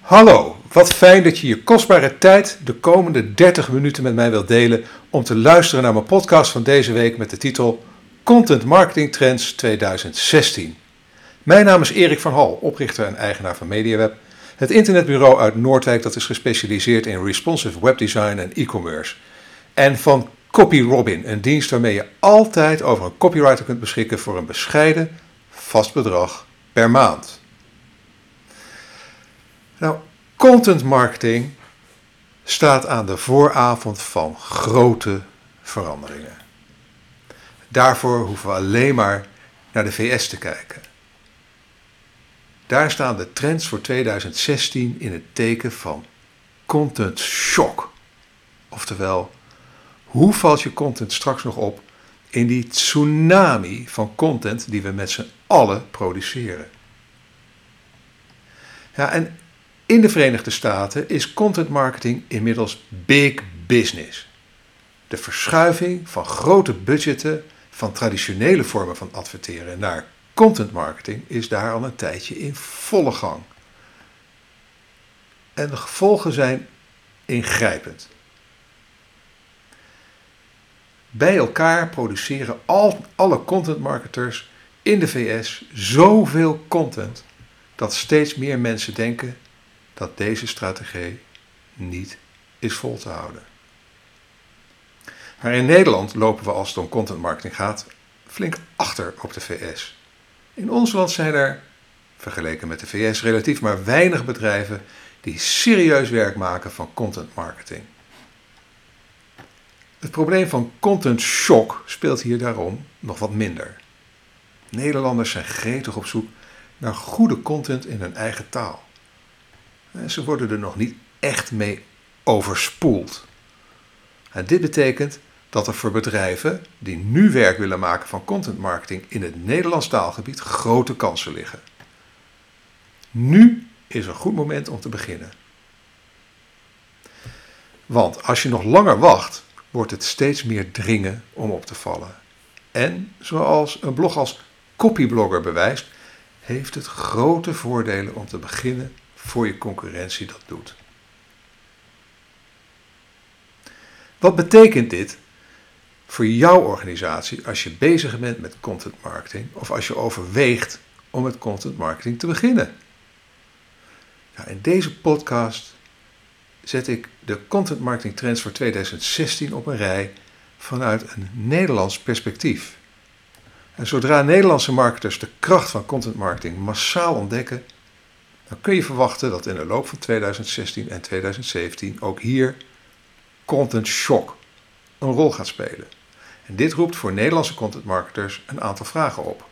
Hallo, wat fijn dat je je kostbare tijd de komende 30 minuten met mij wilt delen om te luisteren naar mijn podcast van deze week met de titel Content Marketing Trends 2016. Mijn naam is Erik van Hal, oprichter en eigenaar van MediaWeb, het internetbureau uit Noordwijk dat is gespecialiseerd in responsive webdesign en e-commerce. En van CopyRobin, een dienst waarmee je altijd over een copywriter kunt beschikken voor een bescheiden vast bedrag per maand. Nou, content marketing staat aan de vooravond van grote veranderingen. Daarvoor hoeven we alleen maar naar de VS te kijken. Daar staan de trends voor 2016 in het teken van content shock. Oftewel, hoe valt je content straks nog op in die tsunami van content die we met z'n allen produceren? Ja, en in de Verenigde Staten is content marketing inmiddels big business. De verschuiving van grote budgetten van traditionele vormen van adverteren naar content marketing is daar al een tijdje in volle gang. En de gevolgen zijn ingrijpend. Bij elkaar produceren al, alle content marketers in de VS zoveel content dat steeds meer mensen denken dat deze strategie niet is vol te houden. Maar in Nederland lopen we als het om content marketing gaat flink achter op de VS. In ons land zijn er, vergeleken met de VS, relatief maar weinig bedrijven die serieus werk maken van content marketing. Het probleem van content shock speelt hier daarom nog wat minder. Nederlanders zijn gretig op zoek naar goede content in hun eigen taal. Ze worden er nog niet echt mee overspoeld. En dit betekent dat er voor bedrijven die nu werk willen maken van content marketing in het Nederlands taalgebied grote kansen liggen. Nu is een goed moment om te beginnen. Want als je nog langer wacht, wordt het steeds meer dringen om op te vallen. En zoals een blog als Copyblogger bewijst, heeft het grote voordelen om te beginnen voor je concurrentie dat doet. Wat betekent dit voor jouw organisatie als je bezig bent met content marketing of als je overweegt om met content marketing te beginnen? In deze podcast zet ik de content marketing trends voor 2016 op een rij vanuit een Nederlands perspectief. En zodra Nederlandse marketers de kracht van content marketing massaal ontdekken, dan kun je verwachten dat in de loop van 2016 en 2017 ook hier content shock een rol gaat spelen. En dit roept voor Nederlandse content marketers een aantal vragen op.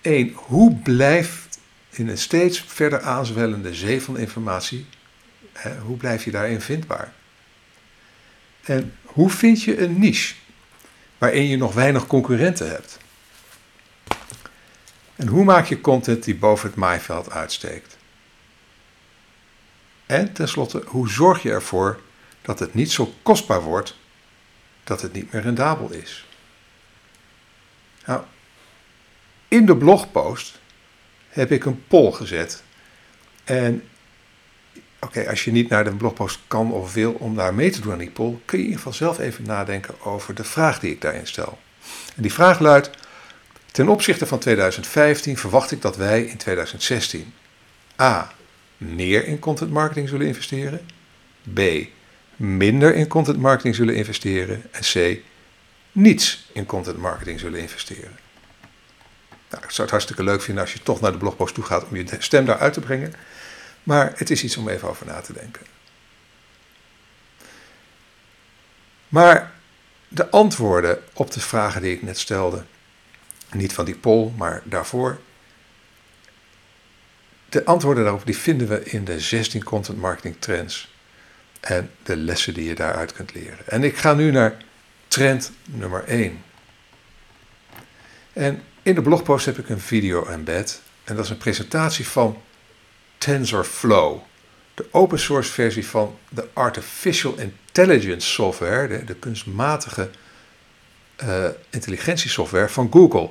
1. Hoe blijft in een steeds verder aanzwellende zee van informatie, hoe blijf je daarin vindbaar? En hoe vind je een niche waarin je nog weinig concurrenten hebt? En hoe maak je content die boven het maaiveld uitsteekt? En tenslotte, hoe zorg je ervoor dat het niet zo kostbaar wordt dat het niet meer rendabel is? Nou, in de blogpost heb ik een poll gezet. En oké, als je niet naar de blogpost kan of wil om daar mee te doen aan die poll, kun je in ieder geval zelf even nadenken over de vraag die ik daarin stel. En die vraag luidt: Ten opzichte van 2015 verwacht ik dat wij in 2016 a. meer in content marketing zullen investeren, b. minder in content marketing zullen investeren en c. niets in content marketing zullen investeren. Nou, ik zou het hartstikke leuk vinden als je toch naar de blogpost toe gaat om je stem daar uit te brengen, maar het is iets om even over na te denken. Maar de antwoorden op de vragen die ik net stelde niet van die poll, maar daarvoor. De antwoorden daarop die vinden we in de 16 content marketing trends en de lessen die je daaruit kunt leren. En ik ga nu naar trend nummer 1. En in de blogpost heb ik een video embed en dat is een presentatie van TensorFlow, de open source versie van de artificial intelligence software, de, de kunstmatige uh, intelligentiesoftware van Google.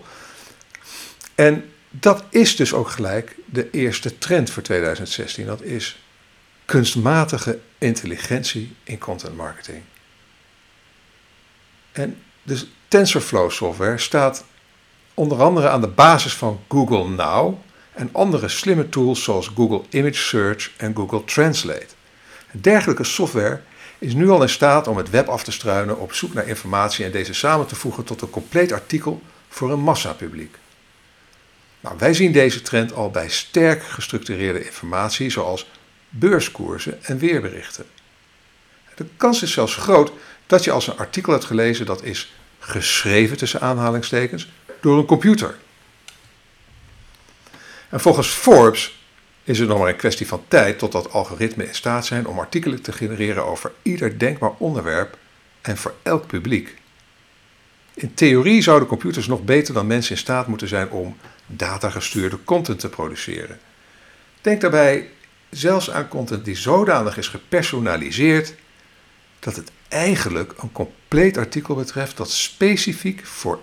En dat is dus ook gelijk de eerste trend voor 2016. Dat is kunstmatige intelligentie in content marketing. En dus TensorFlow software staat onder andere aan de basis van Google Now en andere slimme tools zoals Google Image Search en Google Translate. Dergelijke software is nu al in staat om het web af te struinen op zoek naar informatie en deze samen te voegen tot een compleet artikel voor een massapubliek. Nou, wij zien deze trend al bij sterk gestructureerde informatie zoals beurskoersen en weerberichten. De kans is zelfs groot dat je als een artikel hebt gelezen dat is geschreven tussen aanhalingstekens door een computer. En volgens Forbes is het nog maar een kwestie van tijd totdat algoritmen in staat zijn om artikelen te genereren over ieder denkbaar onderwerp en voor elk publiek. In theorie zouden computers nog beter dan mensen in staat moeten zijn om datagestuurde content te produceren. Denk daarbij zelfs aan content die zodanig is gepersonaliseerd dat het eigenlijk een compleet artikel betreft dat specifiek voor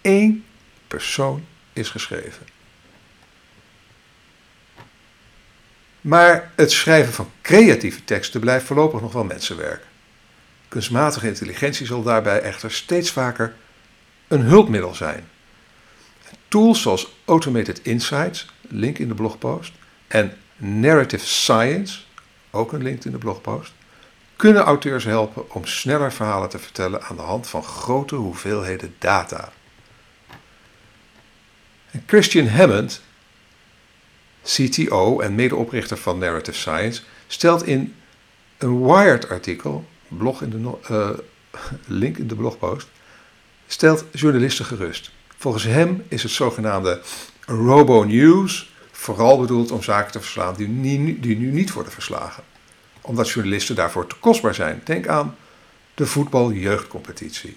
één persoon is geschreven. Maar het schrijven van creatieve teksten blijft voorlopig nog wel mensenwerk. Kunstmatige intelligentie zal daarbij echter steeds vaker een hulpmiddel zijn. Tools zoals Automated Insights, link in de blogpost, en Narrative Science, ook een link in de blogpost, kunnen auteurs helpen om sneller verhalen te vertellen aan de hand van grote hoeveelheden data. En Christian Hammond, CTO en medeoprichter van Narrative Science, stelt in een Wired-artikel, blog in de, uh, link in de blogpost, stelt journalisten gerust. Volgens hem is het zogenaamde robo-news vooral bedoeld om zaken te verslaan die nu, die nu niet worden verslagen. Omdat journalisten daarvoor te kostbaar zijn. Denk aan de voetbaljeugdcompetitie.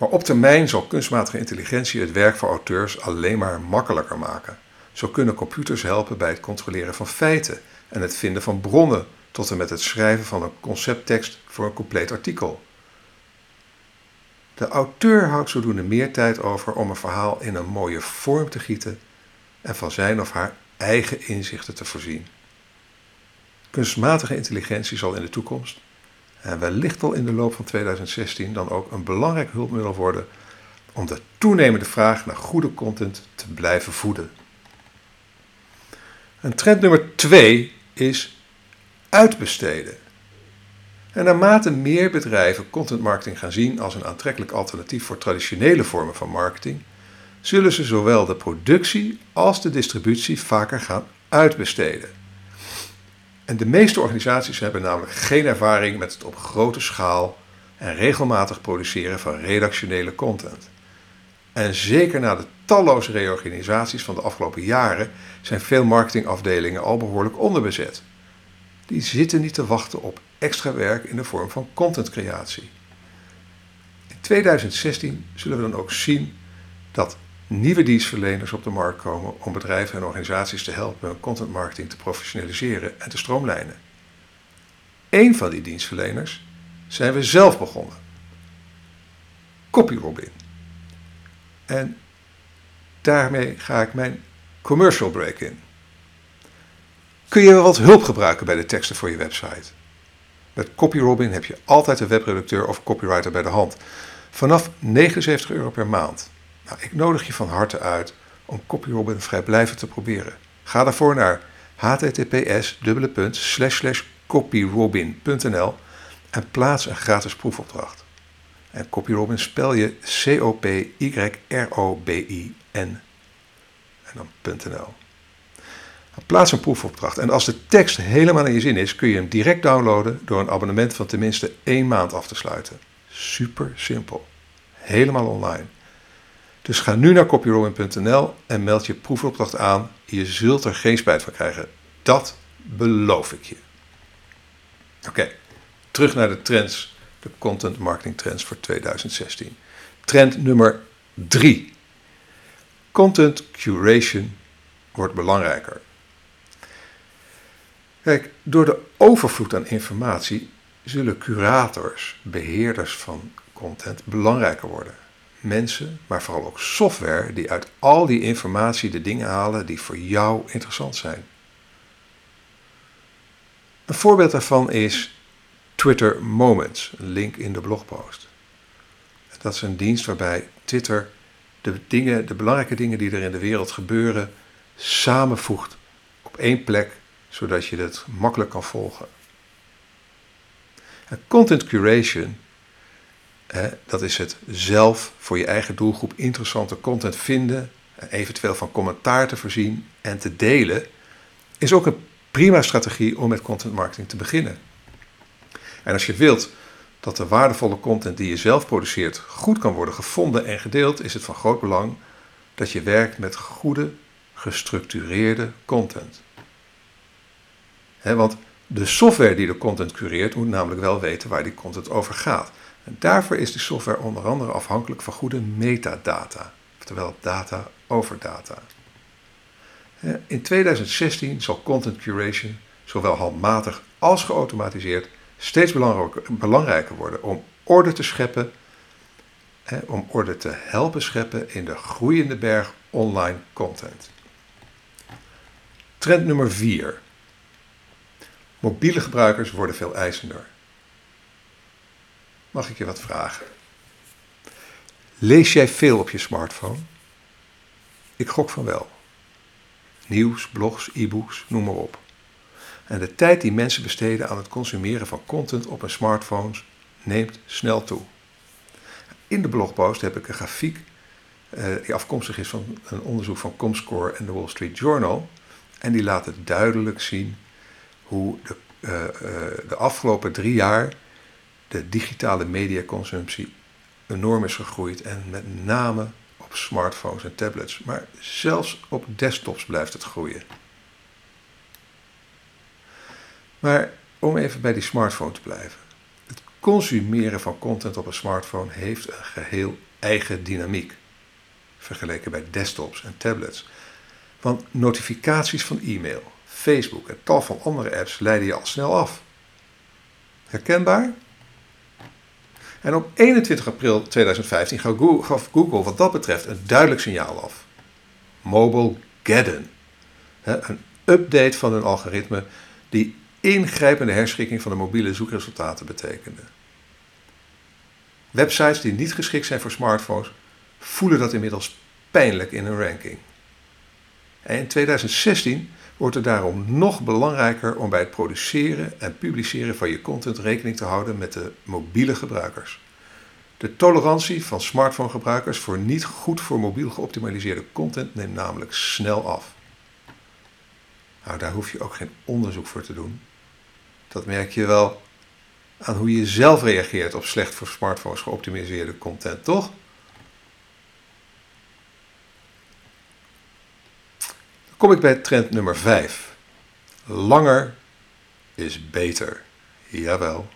Maar op termijn zal kunstmatige intelligentie het werk voor auteurs alleen maar makkelijker maken. Zo kunnen computers helpen bij het controleren van feiten en het vinden van bronnen tot en met het schrijven van een concepttekst voor een compleet artikel. De auteur houdt zodoende meer tijd over om een verhaal in een mooie vorm te gieten en van zijn of haar eigen inzichten te voorzien. Kunstmatige intelligentie zal in de toekomst, en wellicht al in de loop van 2016, dan ook een belangrijk hulpmiddel worden om de toenemende vraag naar goede content te blijven voeden. En trend nummer twee is uitbesteden. En naarmate meer bedrijven content marketing gaan zien als een aantrekkelijk alternatief voor traditionele vormen van marketing, zullen ze zowel de productie als de distributie vaker gaan uitbesteden. En de meeste organisaties hebben namelijk geen ervaring met het op grote schaal en regelmatig produceren van redactionele content. En zeker na de talloze reorganisaties van de afgelopen jaren zijn veel marketingafdelingen al behoorlijk onderbezet. Die zitten niet te wachten op extra werk in de vorm van contentcreatie. In 2016 zullen we dan ook zien dat nieuwe dienstverleners op de markt komen om bedrijven en organisaties te helpen hun content marketing te professionaliseren en te stroomlijnen. Eén van die dienstverleners zijn we zelf begonnen. CopyRobin. En daarmee ga ik mijn commercial break in. Kun je wat hulp gebruiken bij de teksten voor je website? Met CopyRobin heb je altijd een webredacteur of copywriter bij de hand. Vanaf 79 euro per maand. Nou, ik nodig je van harte uit om CopyRobin vrijblijvend te proberen. Ga daarvoor naar https copyrobin.nl en plaats een gratis proefopdracht. En CopyRobin spel je C-O-P-Y-R-O-B-I-N en dan .nl. Plaats een proefopdracht. En als de tekst helemaal in je zin is, kun je hem direct downloaden door een abonnement van tenminste één maand af te sluiten. Super simpel. Helemaal online. Dus ga nu naar copyrolling.nl en meld je proefopdracht aan. Je zult er geen spijt van krijgen. Dat beloof ik je. Oké, terug naar de trends, de content marketing trends voor 2016. Trend nummer 3. Content curation wordt belangrijker. Kijk, door de overvloed aan informatie zullen curators, beheerders van content, belangrijker worden. Mensen, maar vooral ook software die uit al die informatie de dingen halen die voor jou interessant zijn. Een voorbeeld daarvan is Twitter Moments, een link in de blogpost. Dat is een dienst waarbij Twitter de, dingen, de belangrijke dingen die er in de wereld gebeuren samenvoegt op één plek, zodat je het makkelijk kan volgen. En content curation, dat is het zelf voor je eigen doelgroep interessante content vinden, eventueel van commentaar te voorzien en te delen, is ook een prima strategie om met content marketing te beginnen. En als je wilt dat de waardevolle content die je zelf produceert goed kan worden gevonden en gedeeld, is het van groot belang dat je werkt met goede, gestructureerde content. want de software die de content cureert moet namelijk wel weten waar die content over gaat. En daarvoor is die software onder andere afhankelijk van goede metadata, oftewel data over data. In 2016 zal content curation, zowel handmatig als geautomatiseerd, steeds belangrijker worden om orde te scheppen, om orde te helpen scheppen in de groeiende berg online content. Trend nummer 4. Mobiele gebruikers worden veel eisender. Mag ik je wat vragen? Lees jij veel op je smartphone? Ik gok van wel. Nieuws, blogs, e-books, noem maar op. En de tijd die mensen besteden aan het consumeren van content op hun smartphones neemt snel toe. In de blogpost heb ik een grafiek uh, die afkomstig is van een onderzoek van Comscore en de Wall Street Journal. En die laat het duidelijk zien hoe de, uh, uh, de afgelopen drie jaar de digitale mediaconsumptie enorm is gegroeid. En met name op smartphones en tablets. Maar zelfs op desktops blijft het groeien. Maar om even bij die smartphone te blijven. Het consumeren van content op een smartphone heeft een geheel eigen dynamiek. Vergeleken bij desktops en tablets. Want notificaties van e-mail, Facebook en tal van andere apps leiden je al snel af. Herkenbaar? En op 21 april 2015 gaf Google wat dat betreft een duidelijk signaal af. Mobile Geddon. Een update van hun algoritme die ingrijpende herschikking van de mobiele zoekresultaten betekende. Websites die niet geschikt zijn voor smartphones voelen dat inmiddels pijnlijk in hun ranking. En in 2016 wordt het daarom nog belangrijker om bij het produceren en publiceren van je content rekening te houden met de mobiele gebruikers. De tolerantie van smartphone-gebruikers voor niet goed voor mobiel geoptimaliseerde content neemt namelijk snel af. Nou, daar hoef je ook geen onderzoek voor te doen. Dat merk je wel aan hoe je zelf reageert op slecht voor smartphones geoptimaliseerde content, toch? Kom ik bij trend nummer 5. Langer is beter. Jawel.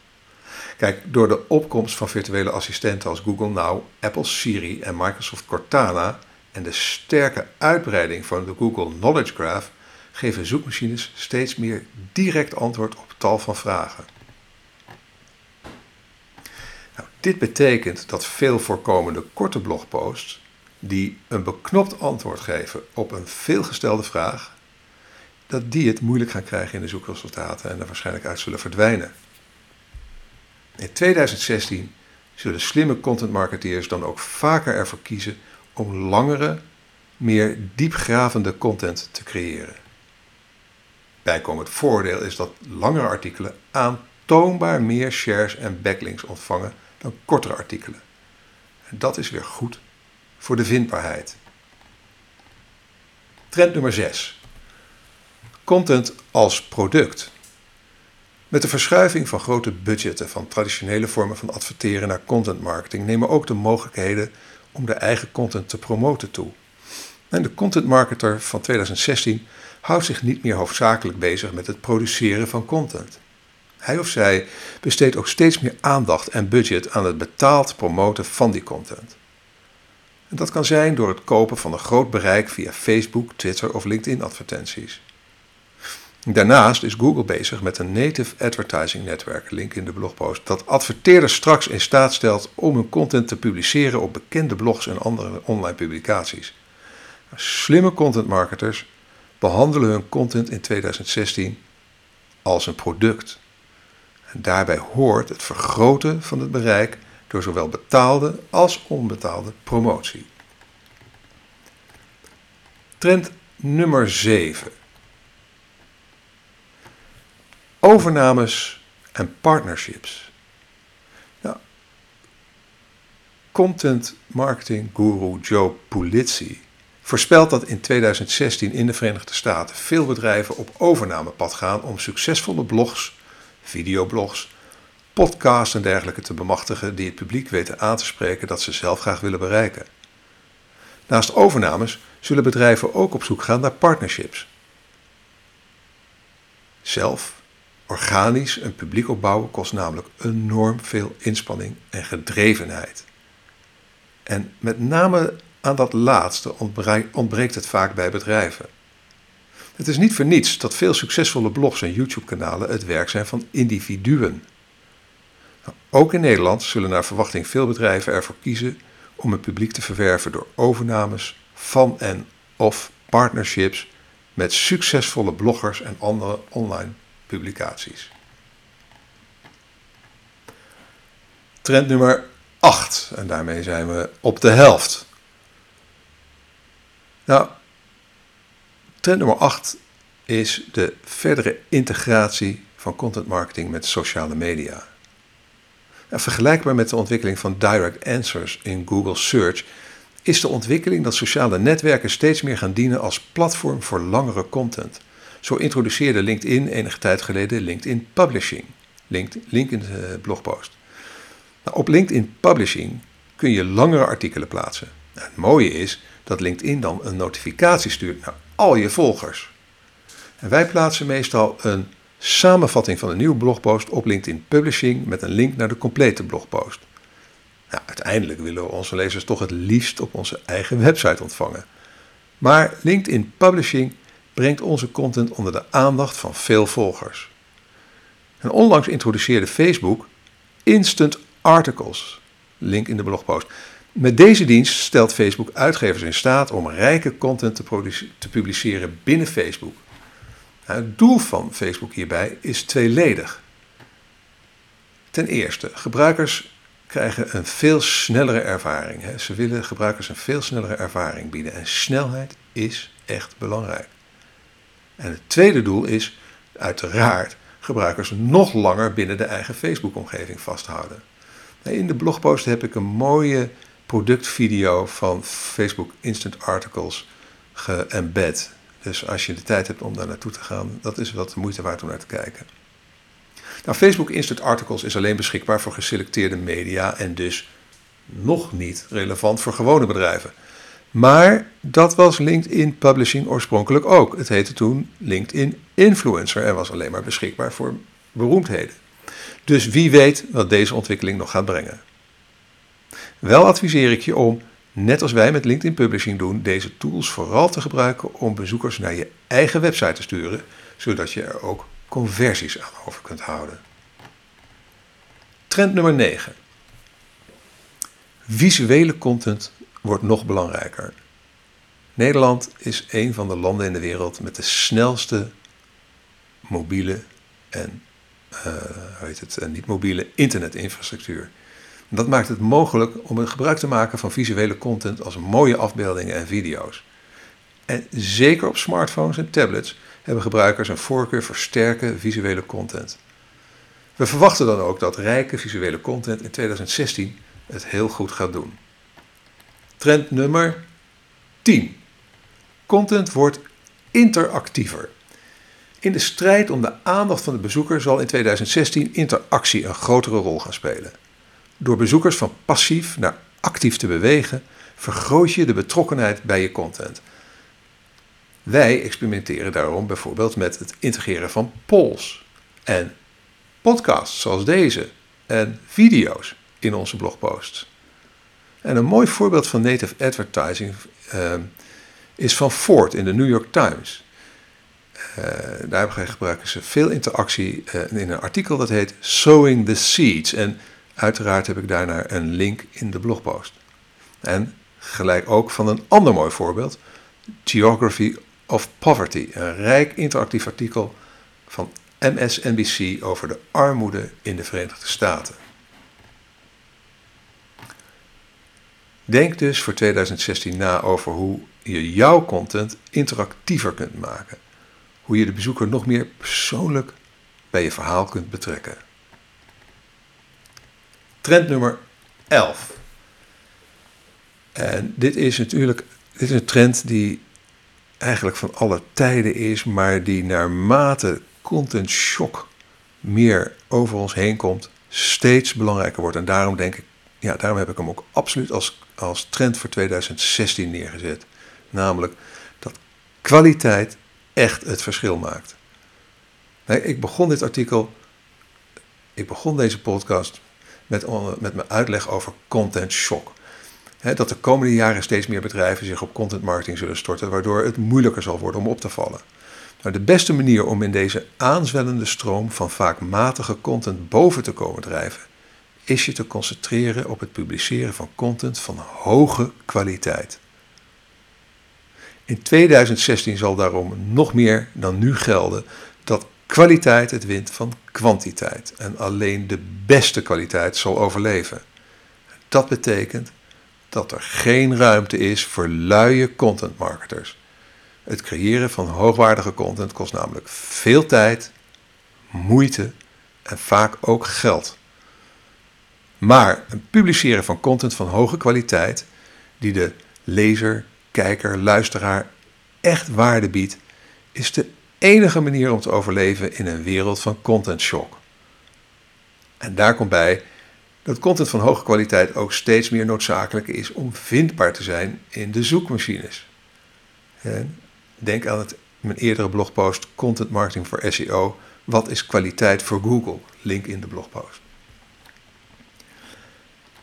Kijk, door de opkomst van virtuele assistenten als Google Now, Apple Siri en Microsoft Cortana en de sterke uitbreiding van de Google Knowledge Graph geven zoekmachines steeds meer direct antwoord op tal van vragen. Nou, dit betekent dat veel voorkomende korte blogposts die een beknopt antwoord geven op een veelgestelde vraag, dat die het moeilijk gaan krijgen in de zoekresultaten en er waarschijnlijk uit zullen verdwijnen. In 2016 zullen slimme content marketeers dan ook vaker ervoor kiezen om langere, meer diepgravende content te creëren. Bijkomend voordeel is dat langere artikelen aantoonbaar meer shares en backlinks ontvangen dan kortere artikelen. En dat is weer goed voor de vindbaarheid. Trend nummer 6. Content als product. Met de verschuiving van grote budgetten van traditionele vormen van adverteren naar content marketing nemen ook de mogelijkheden om de eigen content te promoten toe. De content marketer van 2016 houdt zich niet meer hoofdzakelijk bezig met het produceren van content. Hij of zij besteedt ook steeds meer aandacht en budget aan het betaald promoten van die content. En dat kan zijn door het kopen van een groot bereik via Facebook, Twitter of LinkedIn advertenties. Daarnaast is Google bezig met een Native Advertising Network, link in de blogpost, dat adverteerders straks in staat stelt om hun content te publiceren op bekende blogs en andere online publicaties. Slimme content marketers behandelen hun content in 2016 als een product. En daarbij hoort het vergroten van het bereik door zowel betaalde als onbetaalde promotie. Trend nummer 7. Overnames en partnerships. Nou, content marketing guru Joe Pulizzi voorspelt dat in 2016 in de Verenigde Staten veel bedrijven op overnamepad gaan om succesvolle blogs, videoblogs, podcasts en dergelijke te bemachtigen die het publiek weten aan te spreken dat ze zelf graag willen bereiken. Naast overnames zullen bedrijven ook op zoek gaan naar partnerships. Zelf, organisch een publiek opbouwen kost namelijk enorm veel inspanning en gedrevenheid. En met name aan dat laatste ontbreekt het vaak bij bedrijven. Het is niet voor niets dat veel succesvolle blogs en YouTube-kanalen het werk zijn van individuen. Ook in Nederland zullen naar verwachting veel bedrijven ervoor kiezen om het publiek te verwerven door overnames van en of partnerships met succesvolle bloggers en andere online publicaties. Trend nummer 8 en daarmee zijn we op de helft. Nou, trend nummer 8 is de verdere integratie van content marketing met sociale media. Vergelijkbaar met de ontwikkeling van direct answers in Google Search is de ontwikkeling dat sociale netwerken steeds meer gaan dienen als platform voor langere content. Zo introduceerde LinkedIn enige tijd geleden LinkedIn Publishing. Link, link in de blogpost. Nou, op LinkedIn Publishing kun je langere artikelen plaatsen. Nou, het mooie is dat LinkedIn dan een notificatie stuurt naar al je volgers. En wij plaatsen meestal een samenvatting van een nieuwe blogpost op LinkedIn Publishing met een link naar de complete blogpost. Nou, uiteindelijk willen we onze lezers toch het liefst op onze eigen website ontvangen. Maar LinkedIn Publishing brengt onze content onder de aandacht van veel volgers. En onlangs introduceerde Facebook Instant Articles, link in de blogpost. Met deze dienst stelt Facebook uitgevers in staat om rijke content te, te publiceren binnen Facebook. Nou, het doel van Facebook hierbij is tweeledig. Ten eerste, gebruikers krijgen een veel snellere ervaring. Ze willen gebruikers een veel snellere ervaring bieden. En snelheid is echt belangrijk. En het tweede doel is uiteraard gebruikers nog langer binnen de eigen Facebook-omgeving vasthouden. In de blogpost heb ik een mooie productvideo van Facebook Instant Articles geëmbed. Dus als je de tijd hebt om daar naartoe te gaan, dat is wat de moeite waard om naar te kijken. Nou, Facebook Instant Articles is alleen beschikbaar voor geselecteerde media en dus nog niet relevant voor gewone bedrijven. Maar dat was LinkedIn Publishing oorspronkelijk ook. Het heette toen LinkedIn Influencer en was alleen maar beschikbaar voor beroemdheden. Dus wie weet wat deze ontwikkeling nog gaat brengen. Wel adviseer ik je om, net als wij met LinkedIn Publishing doen, deze tools vooral te gebruiken om bezoekers naar je eigen website te sturen, zodat je er ook conversies aan over kunt houden. Trend nummer 9. Visuele content wordt nog belangrijker. Nederland is een van de landen in de wereld met de snelste mobiele en uh, heet het, niet mobiele internetinfrastructuur. Dat maakt het mogelijk om gebruik te maken van visuele content als mooie afbeeldingen en video's. En zeker op smartphones en tablets hebben gebruikers een voorkeur voor sterke visuele content. We verwachten dan ook dat rijke visuele content in 2016 het heel goed gaat doen. Trend nummer 10. Content wordt interactiever. In de strijd om de aandacht van de bezoeker zal in 2016 interactie een grotere rol gaan spelen. Door bezoekers van passief naar actief te bewegen, vergroot je de betrokkenheid bij je content. Wij experimenteren daarom bijvoorbeeld met het integreren van polls en podcasts zoals deze en video's in onze blogposts. En een mooi voorbeeld van native advertising uh, is van Ford in de New York Times. daar gebruiken ze veel interactie in een artikel dat heet Sowing the Seeds. En uiteraard heb ik daarnaar een link in de blogpost. En gelijk ook van een ander mooi voorbeeld, Geography of Poverty, een rijk interactief artikel van MSNBC over de armoede in de Verenigde Staten. Denk dus voor 2016 na over hoe je jouw content interactiever kunt maken. Hoe je de bezoeker nog meer persoonlijk bij je verhaal kunt betrekken. Trend nummer 11. En dit is natuurlijk dit is een trend die eigenlijk van alle tijden is, maar die naarmate content shock meer over ons heen komt, steeds belangrijker wordt. En daarom denk ik, ja, daarom heb ik hem ook absoluut als, als trend voor 2016 neergezet. Namelijk dat kwaliteit echt het verschil maakt. ik begon dit artikel, ik begon deze podcast met, met mijn uitleg over content shock dat de komende jaren steeds meer bedrijven zich op content marketing zullen storten, waardoor het moeilijker zal worden om op te vallen. Nou, de beste manier om in deze aanzwellende stroom van vaak matige content boven te komen drijven, is je te concentreren op het publiceren van content van hoge kwaliteit. In 2016 zal daarom nog meer dan nu gelden kwaliteit het wint van kwantiteit en alleen de beste kwaliteit zal overleven. Dat betekent dat er geen ruimte is voor luie content marketers. Het creëren van hoogwaardige content kost namelijk veel tijd, moeite en vaak ook geld. Maar het publiceren van content van hoge kwaliteit, die de lezer, kijker, luisteraar echt waarde biedt, is de enige manier om te overleven in een wereld van content shock. En daar komt bij dat content van hoge kwaliteit ook steeds meer noodzakelijk is om vindbaar te zijn in de zoekmachines. En denk aan het, mijn eerdere blogpost Content Marketing voor SEO. Wat is kwaliteit voor Google? Link in de blogpost.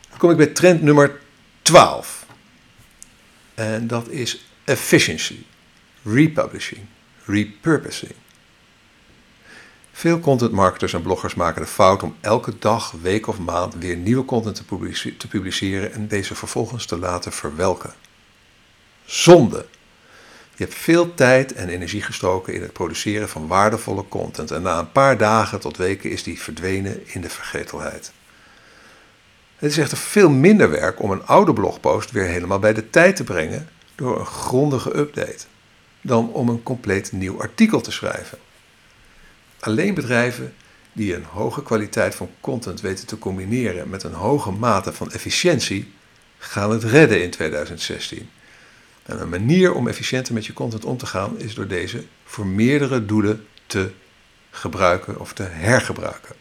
Dan kom ik bij trend nummer 12. En dat is efficiency, republishing, repurposing. Veel content marketers en bloggers maken de fout om elke dag, week of maand weer nieuwe content te, publiceren en deze vervolgens te laten verwelken. Zonde. Je hebt veel tijd en energie gestoken in het produceren van waardevolle content en na een paar dagen tot weken is die verdwenen in de vergetelheid. Het is echter veel minder werk om een oude blogpost weer helemaal bij de tijd te brengen door een grondige update, dan om een compleet nieuw artikel te schrijven. Alleen bedrijven die een hoge kwaliteit van content weten te combineren met een hoge mate van efficiëntie, gaan het redden in 2016. En een manier om efficiënter met je content om te gaan is door deze voor meerdere doelen te gebruiken of te hergebruiken.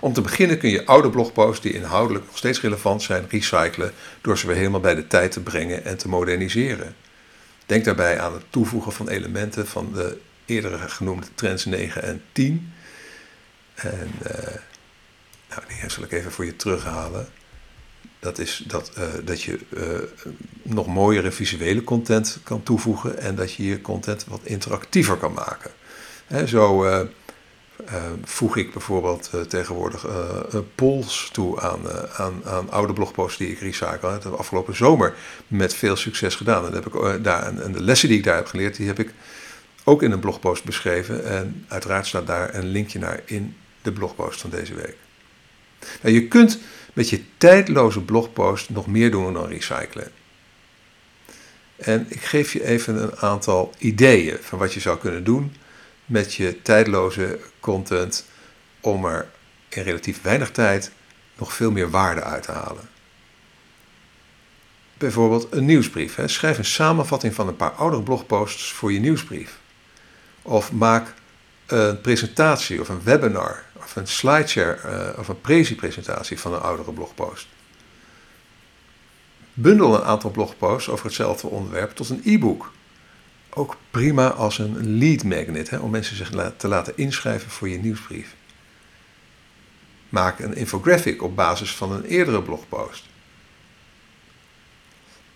Om te beginnen kun je oude blogposts die inhoudelijk nog steeds relevant zijn recyclen door ze weer helemaal bij de tijd te brengen en te moderniseren. Denk daarbij aan het toevoegen van elementen van de eerder genoemde trends 9 en 10. En uh, nou, die zal ik even voor je terughalen. Dat is dat, uh, dat je uh, nog mooiere visuele content kan toevoegen en dat je je content wat interactiever kan maken. Zo voeg ik bijvoorbeeld tegenwoordig polls toe aan, aan, oude blogposts die ik recycle. Dat heb ik afgelopen zomer met veel succes gedaan. En, heb ik, daar, de lessen die ik daar heb geleerd, die heb ik ook in een blogpost beschreven. En uiteraard staat daar een linkje naar in de blogpost van deze week. Nou, je kunt met je tijdloze blogpost nog meer doen dan recyclen. En ik geef je even een aantal ideeën van wat je zou kunnen doen met je tijdloze content om er in relatief weinig tijd nog veel meer waarde uit te halen. Bijvoorbeeld een nieuwsbrief. Hè. Schrijf een samenvatting van een paar oudere blogposts voor je nieuwsbrief. Of maak een presentatie of een webinar of een slideshare uh, of een presentatie van een oudere blogpost. Bundel een aantal blogposts over hetzelfde onderwerp tot een e-book. Ook prima als een lead magnet, hè, om mensen zich te laten inschrijven voor je nieuwsbrief. Maak een infographic op basis van een eerdere blogpost.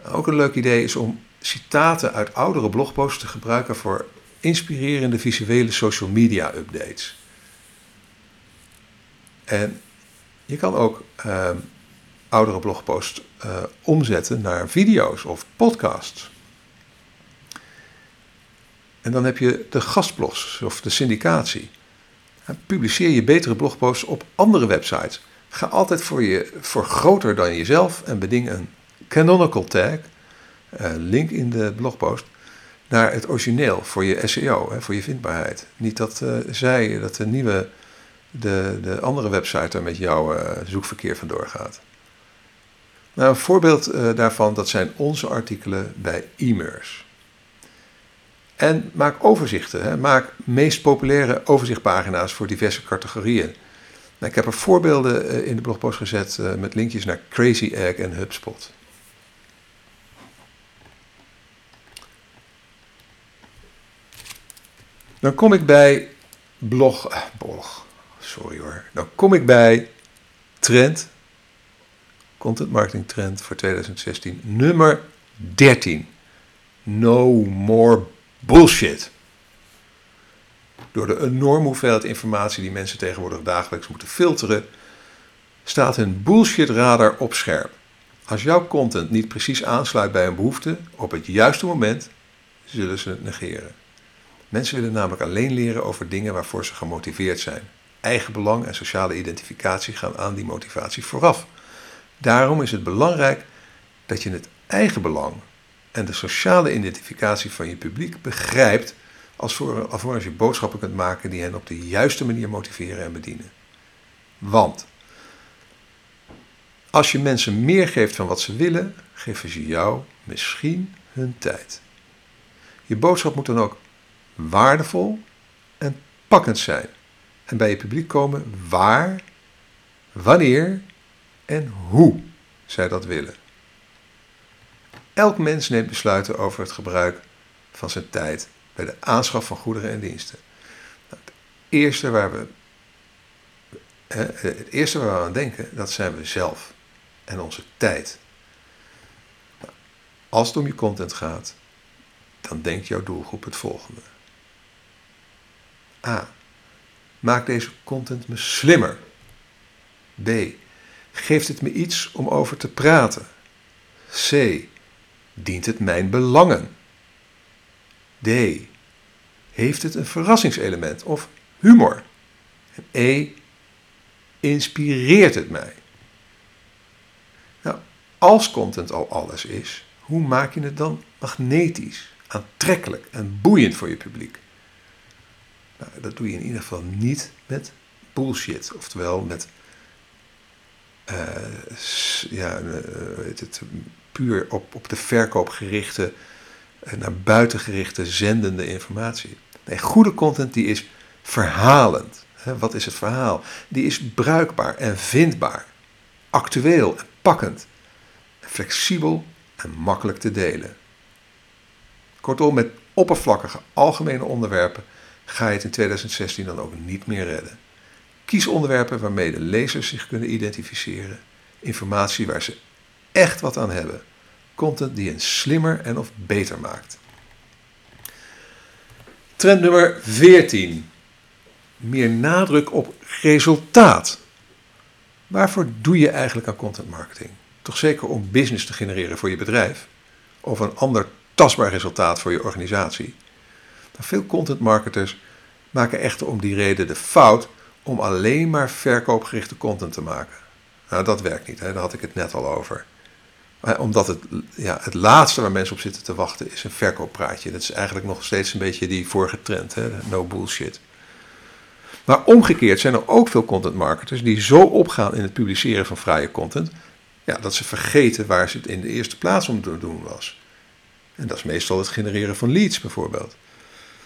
Ook een leuk idee is om citaten uit oudere blogposts te gebruiken voor inspirerende visuele social media updates. En je kan ook ehm, oudere blogposts uh, omzetten naar video's of podcasts. En dan heb je de gastblogs of de syndicatie. publiceer je betere blogposts op andere websites. Ga altijd voor, je, voor groter dan jezelf en beding een canonical tag, link in de blogpost, naar het origineel voor je SEO, voor je vindbaarheid. Niet dat uh, zij, dat de nieuwe, de, de andere website daar met jouw uh, zoekverkeer vandoor gaat. Nou, een voorbeeld daarvan, dat zijn onze artikelen bij e-mers. En maak overzichten. Hè. Maak meest populaire overzichtpagina's voor diverse categorieën. Nou, ik heb er voorbeelden in de blogpost gezet met linkjes naar Crazy Egg en HubSpot. Dan kom ik bij blog, eh, blog, sorry hoor. Dan kom ik bij trend, content marketing trend voor 2016, nummer 13. No more bullshit. Door de enorme hoeveelheid informatie die mensen tegenwoordig dagelijks moeten filteren, staat hun bullshit radar op scherp. Als jouw content niet precies aansluit bij een behoefte op het juiste moment, zullen ze het negeren. Mensen willen namelijk alleen leren over dingen waarvoor ze gemotiveerd zijn. Eigen belang en sociale identificatie gaan aan die motivatie vooraf. Daarom is het belangrijk dat je het eigen belang en de sociale identificatie van je publiek begrijpt, als voor, alvorens je boodschappen kunt maken die hen op de juiste manier motiveren en bedienen. Want als je mensen meer geeft van wat ze willen, geven ze jou misschien hun tijd. Je boodschap moet dan ook waardevol en pakkend zijn. En bij je publiek komen waar, wanneer en hoe zij dat willen. Elk mens neemt besluiten over het gebruik van zijn tijd bij de aanschaf van goederen en diensten. Nou, het, eerste waar we, het eerste waar we aan denken, dat zijn we zelf en onze tijd. Nou, als het om je content gaat, dan denkt jouw doelgroep het volgende. A. Maakt deze content me slimmer? B. Geeft het me iets om over te praten? C. Dient het mijn belangen? D. Heeft het een verrassingselement of humor? E. Inspireert het mij? Nou, als content al alles is, hoe maak je het dan magnetisch, aantrekkelijk en boeiend voor je publiek? Nou, dat doe je in ieder geval niet met bullshit. Oftewel met uh, ja, uh, het, puur op, op de verkoop gerichte, uh, naar buiten gerichte, zendende informatie. Goede content die is verhalend. Wat is het verhaal? Die is bruikbaar en vindbaar, actueel en pakkend, flexibel en makkelijk te delen. Kortom, met oppervlakkige algemene onderwerpen ga je het in 2016 dan ook niet meer redden. Kies onderwerpen waarmee de lezers zich kunnen identificeren. Informatie waar ze echt wat aan hebben. Content die hen slimmer en of beter maakt. Trend nummer 14. Meer nadruk op resultaat. Waarvoor doe je eigenlijk aan content marketing? Toch zeker om business te genereren voor je bedrijf of een ander tastbaar resultaat voor je organisatie. Maar veel content marketers maken echter om die reden de fout om alleen maar verkoopgerichte content te maken. Nou, dat werkt niet, hè? daar had ik het net al over. Omdat het, ja, het laatste waar mensen op zitten te wachten is een verkooppraatje. Dat is eigenlijk nog steeds een beetje die vorige trend, hè? no bullshit. Maar omgekeerd zijn er ook veel content marketers die zo opgaan in het publiceren van vrije content, ja, dat ze vergeten waar ze het in de eerste plaats om te doen was. En dat is meestal het genereren van leads bijvoorbeeld.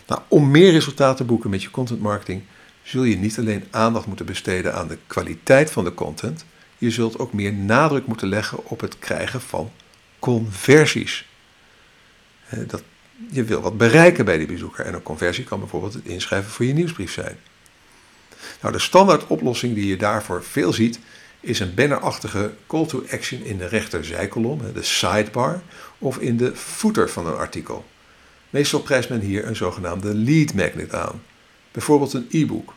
Nou, om meer resultaten te boeken met je content marketing zul je niet alleen aandacht moeten besteden aan de kwaliteit van de content, je zult ook meer nadruk moeten leggen op het krijgen van conversies. Dat, je wil wat bereiken bij die bezoeker en een conversie kan bijvoorbeeld het inschrijven voor je nieuwsbrief zijn. Nou, de standaard oplossing die je daarvoor veel ziet, is een bannerachtige call to action in de rechterzijkolom, de sidebar, of in de footer van een artikel. Meestal prijst men hier een zogenaamde lead magnet aan. Bijvoorbeeld een e-book.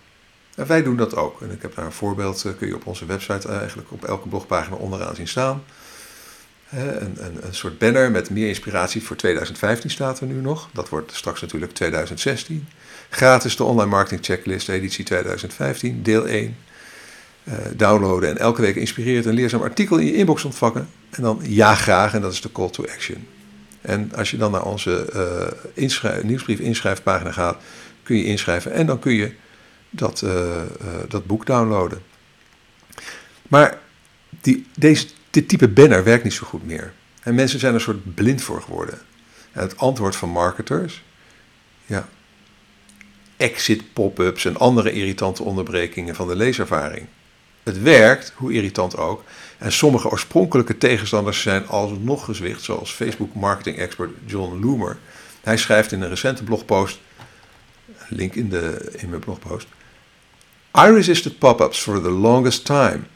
En wij doen dat ook. En ik heb daar een voorbeeld, eh, kun je op onze website eigenlijk op elke blogpagina onderaan zien staan. Een, een, een, soort banner met meer inspiratie voor 2015 staat er nu nog. Dat wordt straks natuurlijk 2016. Gratis de online marketing checklist editie 2015, deel 1. Uh, eh, downloaden en elke week inspireert een leerzaam artikel in je inbox ontvangen. En dan ja graag, en dat is de call to action. En als je dan naar onze uh, nieuwsbrief inschrijfpagina gaat, kun je inschrijven en dan kun je dat, uh, dat boek downloaden. Maar die, deze, dit type banner werkt niet zo goed meer. En mensen zijn er soort blind voor geworden. En het antwoord van marketers, ja, exit pop-ups en andere irritante onderbrekingen van de leeservaring. Het werkt, hoe irritant ook. En sommige oorspronkelijke tegenstanders zijn alsnog gezwicht, zoals Facebook marketing expert John Loomer. Hij schrijft in een recente blogpost, link in, de, in mijn blogpost. I resisted pop-ups for the longest time.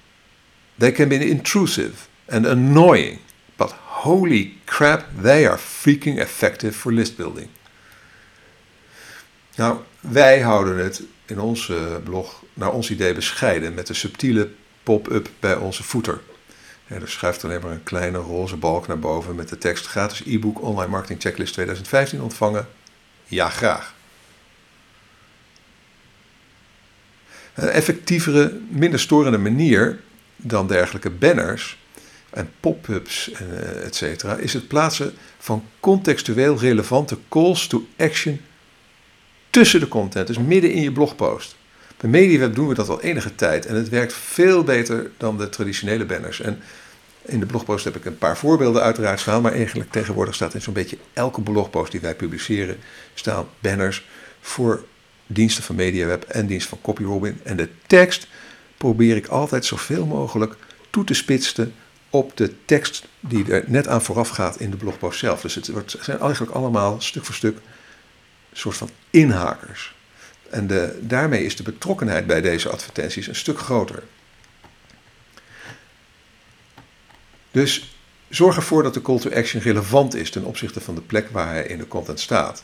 They can be intrusive and annoying, but holy crap, they are freaking effective for list building. Nou, wij houden het in onze blog naar ons idee bescheiden met de subtiele pop-up bij onze footer. Ja, er schuift alleen maar een kleine roze balk naar boven met de tekst gratis e-book online marketing checklist 2015 ontvangen. Ja, graag. Een effectievere, minder storende manier dan dergelijke banners en pop-ups, eh, et cetera, is het plaatsen van contextueel relevante calls to action tussen de content, dus midden in je blogpost. Bij MediaWeb doen we dat al enige tijd en het werkt veel beter dan de traditionele banners. En in de blogpost heb ik een paar voorbeelden uiteraard staan, maar eigenlijk tegenwoordig staat in zo'n beetje elke blogpost die wij publiceren, staan banners voor diensten van MediaWeb en diensten van CopyRobin. En de tekst probeer ik altijd zoveel mogelijk toe te spitsen op de tekst die er net aan vooraf gaat in de blogpost zelf. Dus het zijn eigenlijk allemaal stuk voor stuk soort van inhakers. En de, daarmee is de betrokkenheid bij deze advertenties een stuk groter. Dus zorg ervoor dat de call to action relevant is ten opzichte van de plek waar hij in de content staat.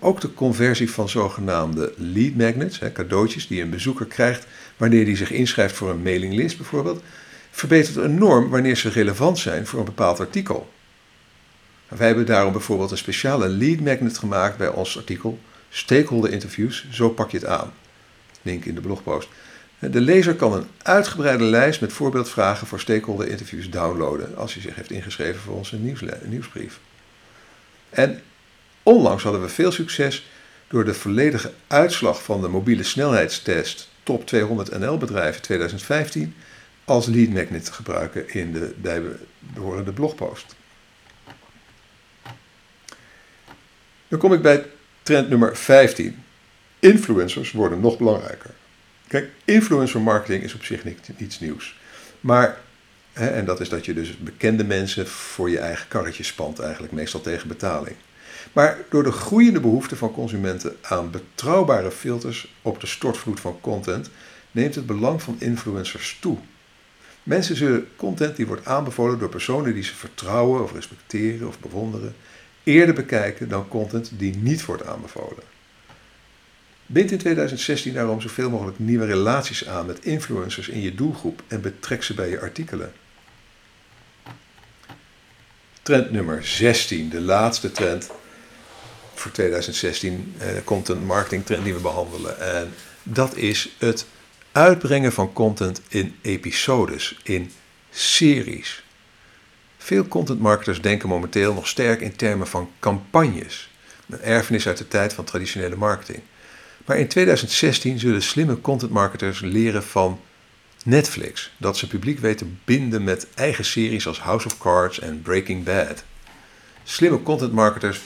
Ook de conversie van zogenaamde lead magnets, cadeautjes die een bezoeker krijgt wanneer hij zich inschrijft voor een mailinglist bijvoorbeeld, verbetert enorm wanneer ze relevant zijn voor een bepaald artikel. Wij hebben daarom bijvoorbeeld een speciale lead magnet gemaakt bij ons artikel Stakeholder Interviews, zo pak je het aan. Link in de blogpost. De lezer kan een uitgebreide lijst met voorbeeldvragen voor stakeholder interviews downloaden als hij zich heeft ingeschreven voor onze nieuwsbrief. En onlangs hadden we veel succes door de volledige uitslag van de mobiele snelheidstest Top 200 NL bedrijven 2015 als lead magnet te gebruiken in de bijbehorende blogpost. Dan kom ik bij trend nummer 15. Influencers worden nog belangrijker. Kijk, influencer marketing is op zich niets nieuws. Maar, hè, en dat is dat je dus bekende mensen voor je eigen karretje spant, eigenlijk meestal tegen betaling. Maar door de groeiende behoefte van consumenten aan betrouwbare filters op de stortvloed van content, neemt het belang van influencers toe. Mensen zullen content die wordt aanbevolen door personen die ze vertrouwen of respecteren of bewonderen, eerder bekijken dan content die niet wordt aanbevolen. Bind in 2016 daarom zoveel mogelijk nieuwe relaties aan met influencers in je doelgroep en betrek ze bij je artikelen. Trend nummer 16, de laatste trend voor 2016, eh, content marketing trend die we behandelen. En dat is het uitbrengen van content in episodes, in series. Veel content marketers denken momenteel nog sterk in termen van campagnes. Een erfenis uit de tijd van traditionele marketing. Maar in 2016 zullen slimme content marketers leren van Netflix dat ze publiek weten binden met eigen series als House of Cards en Breaking Bad. Slimme content marketers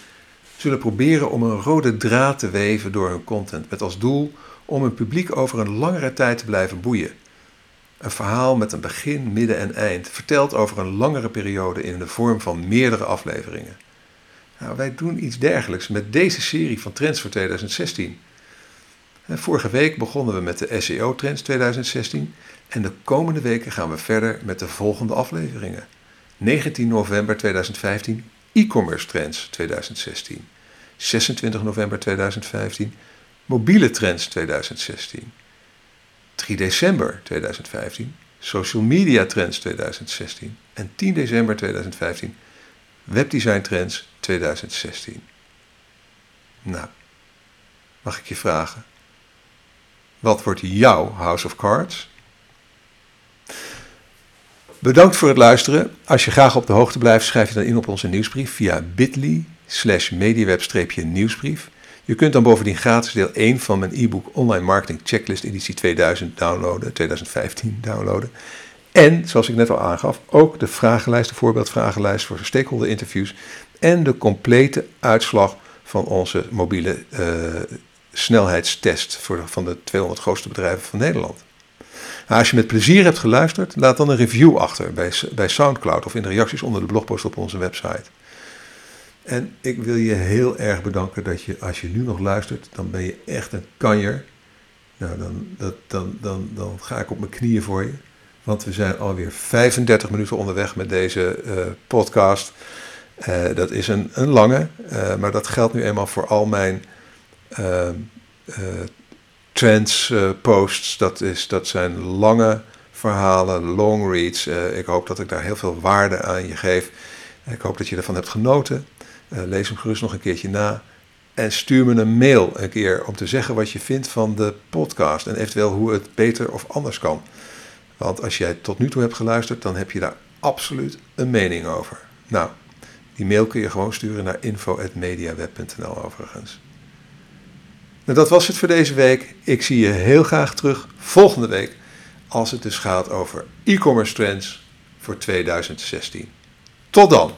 zullen proberen om een rode draad te weven door hun content met als doel om hun publiek over een langere tijd te blijven boeien. Een verhaal met een begin, midden en eind, verteld over een langere periode in de vorm van meerdere afleveringen. Nou, wij doen iets dergelijks met deze serie van Trends voor 2016. Vorige week begonnen we met de SEO Trends 2016 en de komende weken gaan we verder met de volgende afleveringen. 19 november 2015 e-commerce trends 2016. 26 november 2015, mobiele trends 2016. 3 december 2015, social media trends 2016. En 10 december 2015, webdesign trends 2016. Nou, mag ik je vragen, wat wordt jouw House of Cards? Bedankt voor het luisteren. Als je graag op de hoogte blijft, schrijf je dan in op onze nieuwsbrief via bit.ly slash mediaweb-nieuwsbrief. Je kunt dan bovendien gratis deel 1 van mijn e-book Online Marketing Checklist editie 2000 downloaden, 2015 downloaden. En, zoals ik net al aangaf, ook de vragenlijst, de voorbeeldvragenlijst voor stakeholder interviews en de complete uitslag van onze mobiele uh, snelheidstest voor, van de 200 grootste bedrijven van Nederland. Als je met plezier hebt geluisterd, laat dan een review achter bij, bij SoundCloud of in de reacties onder de blogpost op onze website. En ik wil je heel erg bedanken dat je, als je nu nog luistert, dan ben je echt een kanjer. Nou, dan, dat, dan, dan, dan ga ik op mijn knieën voor je. Want we zijn alweer 35 minuten onderweg met deze uh, podcast. Uh, dat is een, een lange, uh, maar dat geldt nu eenmaal voor al mijn trends posts. Dat, is, dat zijn lange verhalen, long reads. ik hoop dat ik daar heel veel waarde aan je geef. Ik hoop dat je ervan hebt genoten. Uh, lees hem gerust nog een keertje na. En stuur me een mail een keer om te zeggen wat je vindt van de podcast. En eventueel hoe het beter of anders kan. Want als jij tot nu toe hebt geluisterd, dan heb je daar absoluut een mening over. Nou, die mail kun je gewoon sturen naar info.mediaweb.nl overigens. Nou, dat was het voor deze week. Ik zie je heel graag terug volgende week als het dus gaat over e-commerce trends voor 2016. Tot dan!